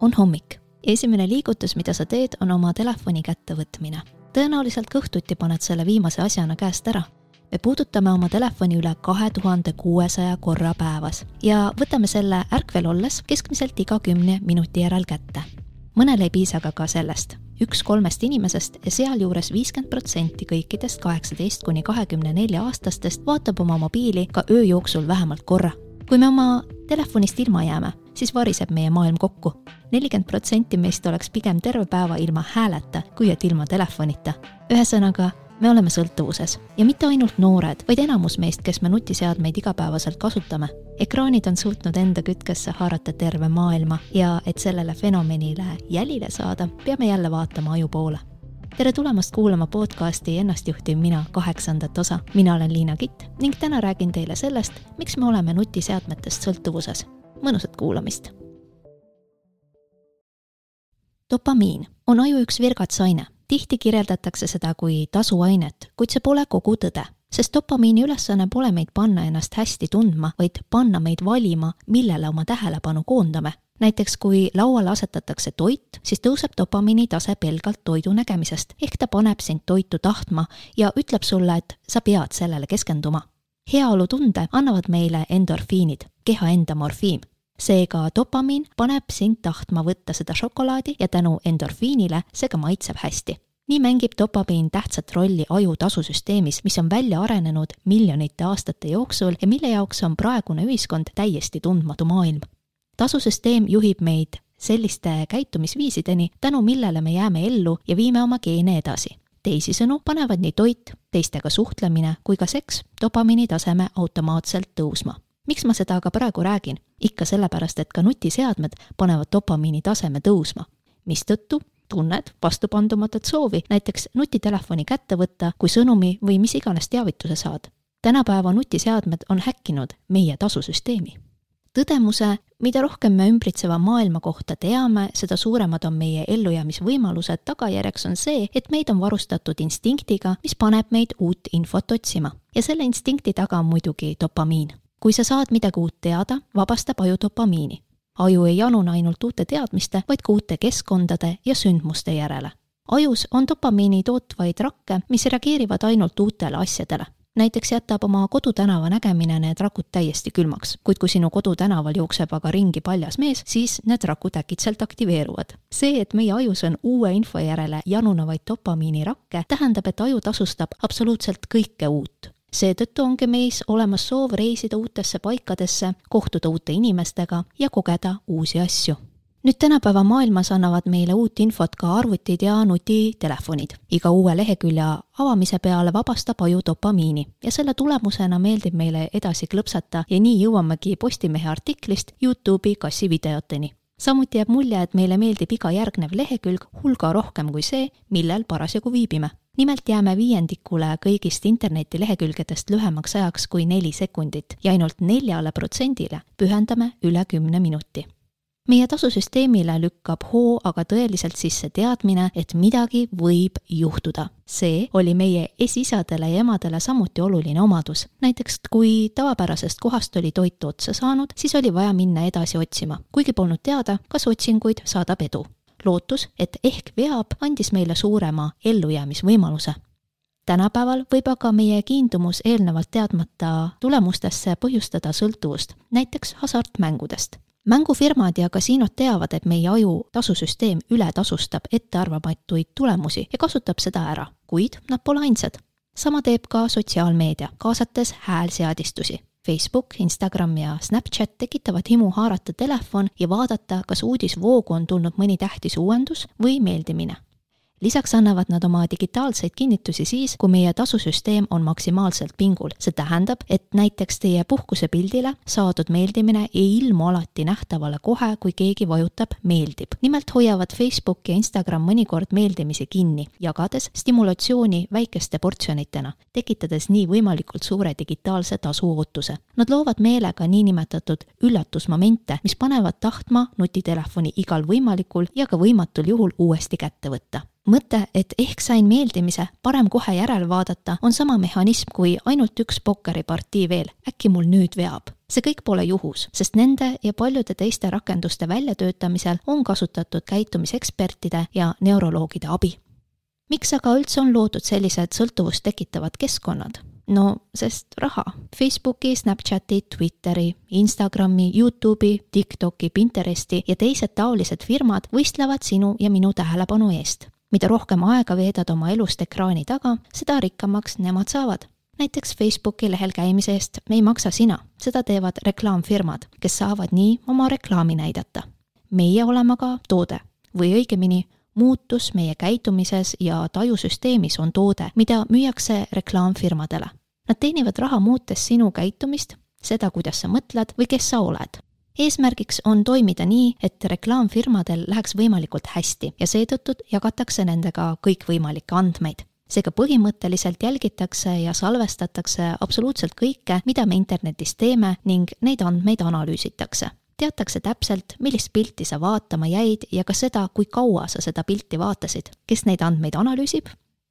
on hommik. esimene liigutus, mida sa teed, on oma telefoni kättevõtmine. tõenäoliselt kõhtuti paned selle viimase asjana käest ära. me puudutame oma telefoni üle kahe tuhande kuuesaja korra päevas ja võtame selle ärkvel olles keskmiselt iga kümne minuti järel kätte. mõnele ei piisa aga ka sellest üks kolmest inimesest ja sealjuures viiskümmend protsenti kõikidest kaheksateist kuni kahekümne nelja aastastest vaatab oma mobiili ka öö jooksul vähemalt korra. kui me oma telefonist ilma jääme, siis variseb meie maailm kokku. nelikümmend protsenti meist oleks pigem terve päeva ilma hääleta, kui et ilma telefonita. ühesõnaga, me oleme sõltuvuses ja mitte ainult noored, vaid enamus meist, kes me nutiseadmeid igapäevaselt kasutame. ekraanid on suutnud enda kütkesse haarata terve maailma ja et sellele fenomenile jälile saada, peame jälle vaatama aju poole tere tulemast kuulama podcasti Ennast juhtiv mina kaheksandat osa. mina olen Liina Kitt ning täna räägin teile sellest, miks me oleme nutiseadmetest sõltuvuses mõnusat kuulamist. dopamiin on aju üks virgats aine. tihti kirjeldatakse seda kui tasuainet, kuid see pole kogu tõde sest dopamiini ülesanne pole meid panna ennast hästi tundma, vaid panna meid valima, millele oma tähelepanu koondame. näiteks kui lauale asetatakse toit, siis tõuseb dopamiini tase pelgalt toidu nägemisest, ehk ta paneb sind toitu tahtma ja ütleb sulle, et sa pead sellele keskenduma heaolutunde annavad meile endorfiinid, keha enda morfiin. Seega dopamiin paneb sind tahtma võtta seda šokolaadi ja tänu endorfiinile see ka maitseb hästi nii mängib dopamiin tähtsat rolli aju tasusüsteemis, mis on välja arenenud miljonite aastate jooksul ja mille jaoks on praegune ühiskond täiesti tundmatu maailm. tasusüsteem juhib meid selliste käitumisviisideni, tänu millele me jääme ellu ja viime oma geene edasi teisisõnu panevad nii toit, teistega suhtlemine kui ka seks dopamiini taseme automaatselt tõusma. Miks ma seda aga praegu räägin? ikka sellepärast, et ka nutiseadmed panevad dopamiini taseme tõusma, mistõttu tunned vastupandumatut soovi näiteks nutitelefoni kätte võtta, kui sõnumi või mis iganes teavituse saad. tänapäeva nutiseadmed on häkkinud meie tasusüsteemi tõdemuse, mida rohkem me ümbritseva maailma kohta teame, seda suuremad on meie ellujäämisvõimalused, tagajärjeks on see, et meid on varustatud instinktiga, mis paneb meid uut infot otsima. ja selle instinkti taga on muidugi dopamiin. Kui sa saad midagi uut teada, vabastab aju dopamiini. aju ei janune ainult uute teadmiste, vaid ka uute keskkondade ja sündmuste järele ajus on dopamiini tootvaid rakke, mis reageerivad ainult uutele asjadele näiteks jätab oma kodutänava nägemine need rakud täiesti külmaks, kuid kui sinu kodutänaval jookseb aga ringi paljas mees, siis need rakud äkitselt aktiveeruvad. see, et meie ajus on uue info järele janunevaid dopamiinirakke, tähendab, et aju tasustab absoluutselt kõike uut seetõttu ongi meis olemas soov reisida uutesse paikadesse, kohtuda uute inimestega ja kogeda uusi asju nüüd tänapäeva maailmas annavad meile uut infot ka arvutid ja nutitelefonid. iga uue lehekülje avamise peale vabastab aju dopamiini ja selle tulemusena meeldib meile edasi klõpsata ja nii jõuamegi Postimehe artiklist Youtube'i kassivideoteni. samuti jääb mulje, et meile meeldib iga järgnev lehekülg hulga rohkem kui see, millel parasjagu viibime nimelt jääme viiendikule kõigist internetilehekülgedest lühemaks ajaks kui neli sekundit ja ainult neljale protsendile pühendame üle kümne minuti meie tasusüsteemile lükkab hoo aga tõeliselt sisse teadmine, et midagi võib juhtuda. see oli meie esisadele ja emadele samuti oluline omadus. näiteks kui tavapärasest kohast oli toit otsa saanud, siis oli vaja minna edasi otsima, kuigi polnud teada, kas otsinguid saadab edu. Lootus, et ehk veab, andis meile suurema ellujäämisvõimaluse tänapäeval võib aga meie kiindumus eelnevalt teadmata tulemustesse põhjustada sõltuvust, näiteks hasartmängudest mängufirmad ja kasiinod teavad, et meie aju tasusüsteem ületasustab ettearvamatuid tulemusi ja kasutab seda ära, kuid nad pole ainsad. sama teeb ka sotsiaalmeedia, kaasates häälseadistusi. Facebook, Instagram ja Snapchat tekitavad himu haarata telefon ja vaadata, kas uudisvoogu on tulnud mõni tähtis uuendus või meeldimine lisaks annavad nad oma digitaalseid kinnitusi siis, kui meie tasusüsteem on maksimaalselt pingul. see tähendab, et näiteks teie puhkusepildile saadud meeldimine ei ilmu alati nähtavale kohe, kui keegi vajutab meeldib. nimelt hoiavad Facebook ja Instagram mõnikord meeldimisi kinni, jagades stimulatsiooni väikeste portsjonitena, tekitades nii võimalikult suure digitaalse tasu ootuse. Nad loovad meelega niinimetatud üllatusmomente, mis panevad tahtma nutitelefoni igal võimalikul ja ka võimatul juhul uuesti kätte võtta mõte, et ehk sain meeldimise, parem kohe järele vaadata, on sama mehhanism kui ainult üks pokkeripartii veel, äkki mul nüüd veab. see kõik pole juhus, sest nende ja paljude teiste rakenduste väljatöötamisel on kasutatud käitumisekspertide ja neuroloogide abi. miks aga üldse on loodud sellised sõltuvust tekitavad keskkonnad? no sest raha. Facebooki, Snapchati, Twitteri, Instagrami, Youtube'i, TikToki, Pinteresti ja teised taolised firmad võistlevad sinu ja minu tähelepanu eest. Mida rohkem aega veedad oma elust ekraani taga, seda rikkamaks nemad saavad. näiteks Facebooki lehel käimise eest ei maksa sina, seda teevad reklaamfirmad, kes saavad nii oma reklaami näidata. meie oleme aga toode või õigemini muutus meie käitumises ja tajusüsteemis on toode, mida müüakse reklaamfirmadele. Nad teenivad raha muutes sinu käitumist, seda, kuidas sa mõtled või kes sa oled. Eesmärgiks on toimida nii, et reklaamfirmadel läheks võimalikult hästi ja seetõttu jagatakse nendega kõikvõimalikke andmeid seega põhimõtteliselt jälgitakse ja salvestatakse absoluutselt kõike, mida me internetis teeme ning neid andmeid analüüsitakse. teatakse täpselt, millist pilti sa vaatama jäid ja ka seda, kui kaua sa seda pilti vaatasid. kes neid andmeid analüüsib,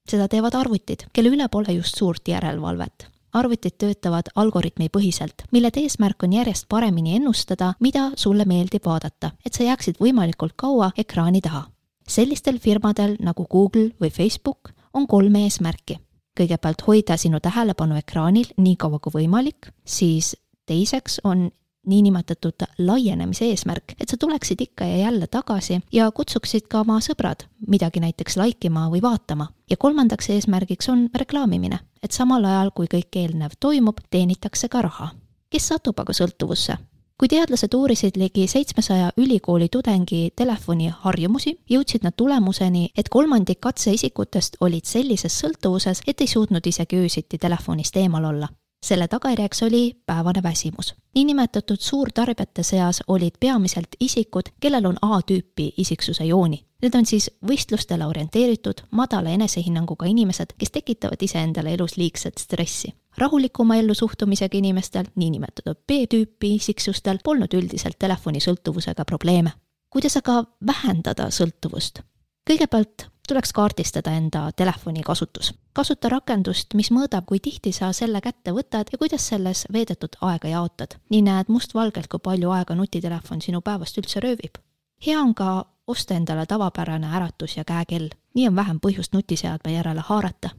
seda teevad arvutid, kelle üle pole just suurt järelevalvet. Arvutid töötavad algoritmipõhiselt, mille eesmärk on järjest paremini ennustada, mida sulle meeldib vaadata, et sa jääksid võimalikult kaua ekraani taha. sellistel firmadel nagu Google või Facebook on kolm eesmärki. kõigepealt hoida sinu tähelepanu ekraanil nii kaua kui võimalik, siis teiseks on niinimetatud laienemise eesmärk, et sa tuleksid ikka ja jälle tagasi ja kutsuksid ka oma sõbrad midagi näiteks like ima või vaatama. ja kolmandaks eesmärgiks on reklaamimine, et samal ajal, kui kõik eelnev toimub, teenitakse ka raha. kes satub aga sõltuvusse? kui teadlased uurisid ligi seitsmesaja ülikooli tudengi telefoni harjumusi, jõudsid nad tulemuseni, et kolmandik katseisikutest olid sellises sõltuvuses, et ei suutnud isegi öösiti telefonist eemal olla selle tagajärjeks oli päevane väsimus. niinimetatud suurtarbijate seas olid peamiselt isikud, kellel on A-tüüpi isiksuse jooni. Need on siis võistlustele orienteeritud, madala enesehinnanguga inimesed, kes tekitavad iseendale elus liigset stressi. rahulikuma ellusuhtumisega inimestel, niinimetatud B-tüüpi isiksustel, polnud üldiselt telefonisõltuvusega probleeme. kuidas aga vähendada sõltuvust? kõigepealt tuleks kaardistada enda telefoni kasutus. kasuta rakendust, mis mõõdab, kui tihti sa selle kätte võtad ja kuidas selles veedetud aega jaotad. nii näed mustvalgelt, kui palju aega nutitelefon sinu päevast üldse röövib. hea on ka osta endale tavapärane äratus- ja käekell, nii on vähem põhjust nutiseadme järele haarata.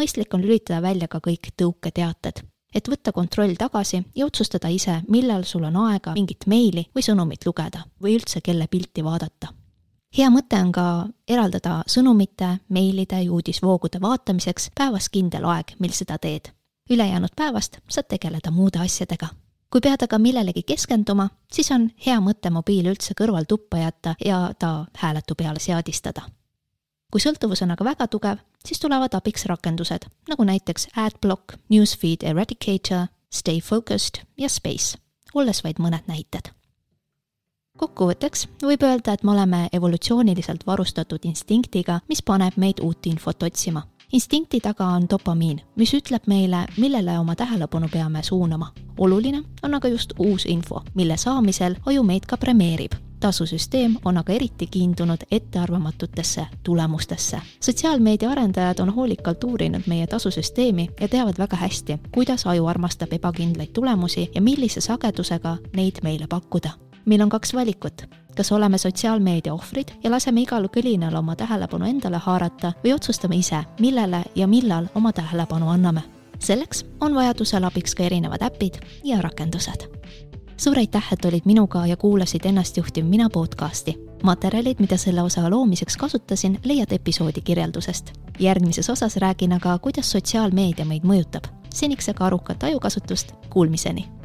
mõistlik on lülitada välja ka kõik tõuketeated, et võtta kontroll tagasi ja otsustada ise, millal sul on aega mingit meili või sõnumit lugeda või üldse kelle pilti vaadata hea mõte on ka eraldada sõnumite, meilide ja uudisvoogude vaatamiseks päevas kindel aeg, mil seda teed. ülejäänud päevast saad tegeleda muude asjadega. kui pead aga millelegi keskenduma, siis on hea mõte mobiil üldse kõrval tuppa jätta ja ta hääletu peale seadistada. kui sõltuvus on aga väga tugev, siis tulevad abiks rakendused, nagu näiteks Adblock, Newsfeed Eradicator, Stay Focused ja Space, olles vaid mõned näited kokkuvõtteks võib öelda, et me oleme evolutsiooniliselt varustatud instinktiga, mis paneb meid uut infot otsima. instinkti taga on dopamiin, mis ütleb meile, millele oma tähelepanu peame suunama. oluline on aga just uus info, mille saamisel aju meid ka premeerib tasusüsteem on aga eriti kiindunud ettearvamatutesse tulemustesse. sotsiaalmeedia arendajad on hoolikalt uurinud meie tasusüsteemi ja teavad väga hästi, kuidas aju armastab ebakindlaid tulemusi ja millise sagedusega neid meile pakkuda meil on kaks valikut, kas oleme sotsiaalmeedia ohvrid ja laseme igal kõlinal oma tähelepanu endale haarata või otsustame ise, millele ja millal oma tähelepanu anname. selleks on vajadusel abiks ka erinevad äpid ja rakendused. suur aitäh, et olid minuga ja kuulasid Ennastjuhtiv mina podcasti. materjalid, mida selle osa loomiseks kasutasin, leiad episoodi kirjeldusest. järgmises osas räägin aga, kuidas sotsiaalmeedia meid mõjutab. seniks aga arukat ajukasutust, kuulmiseni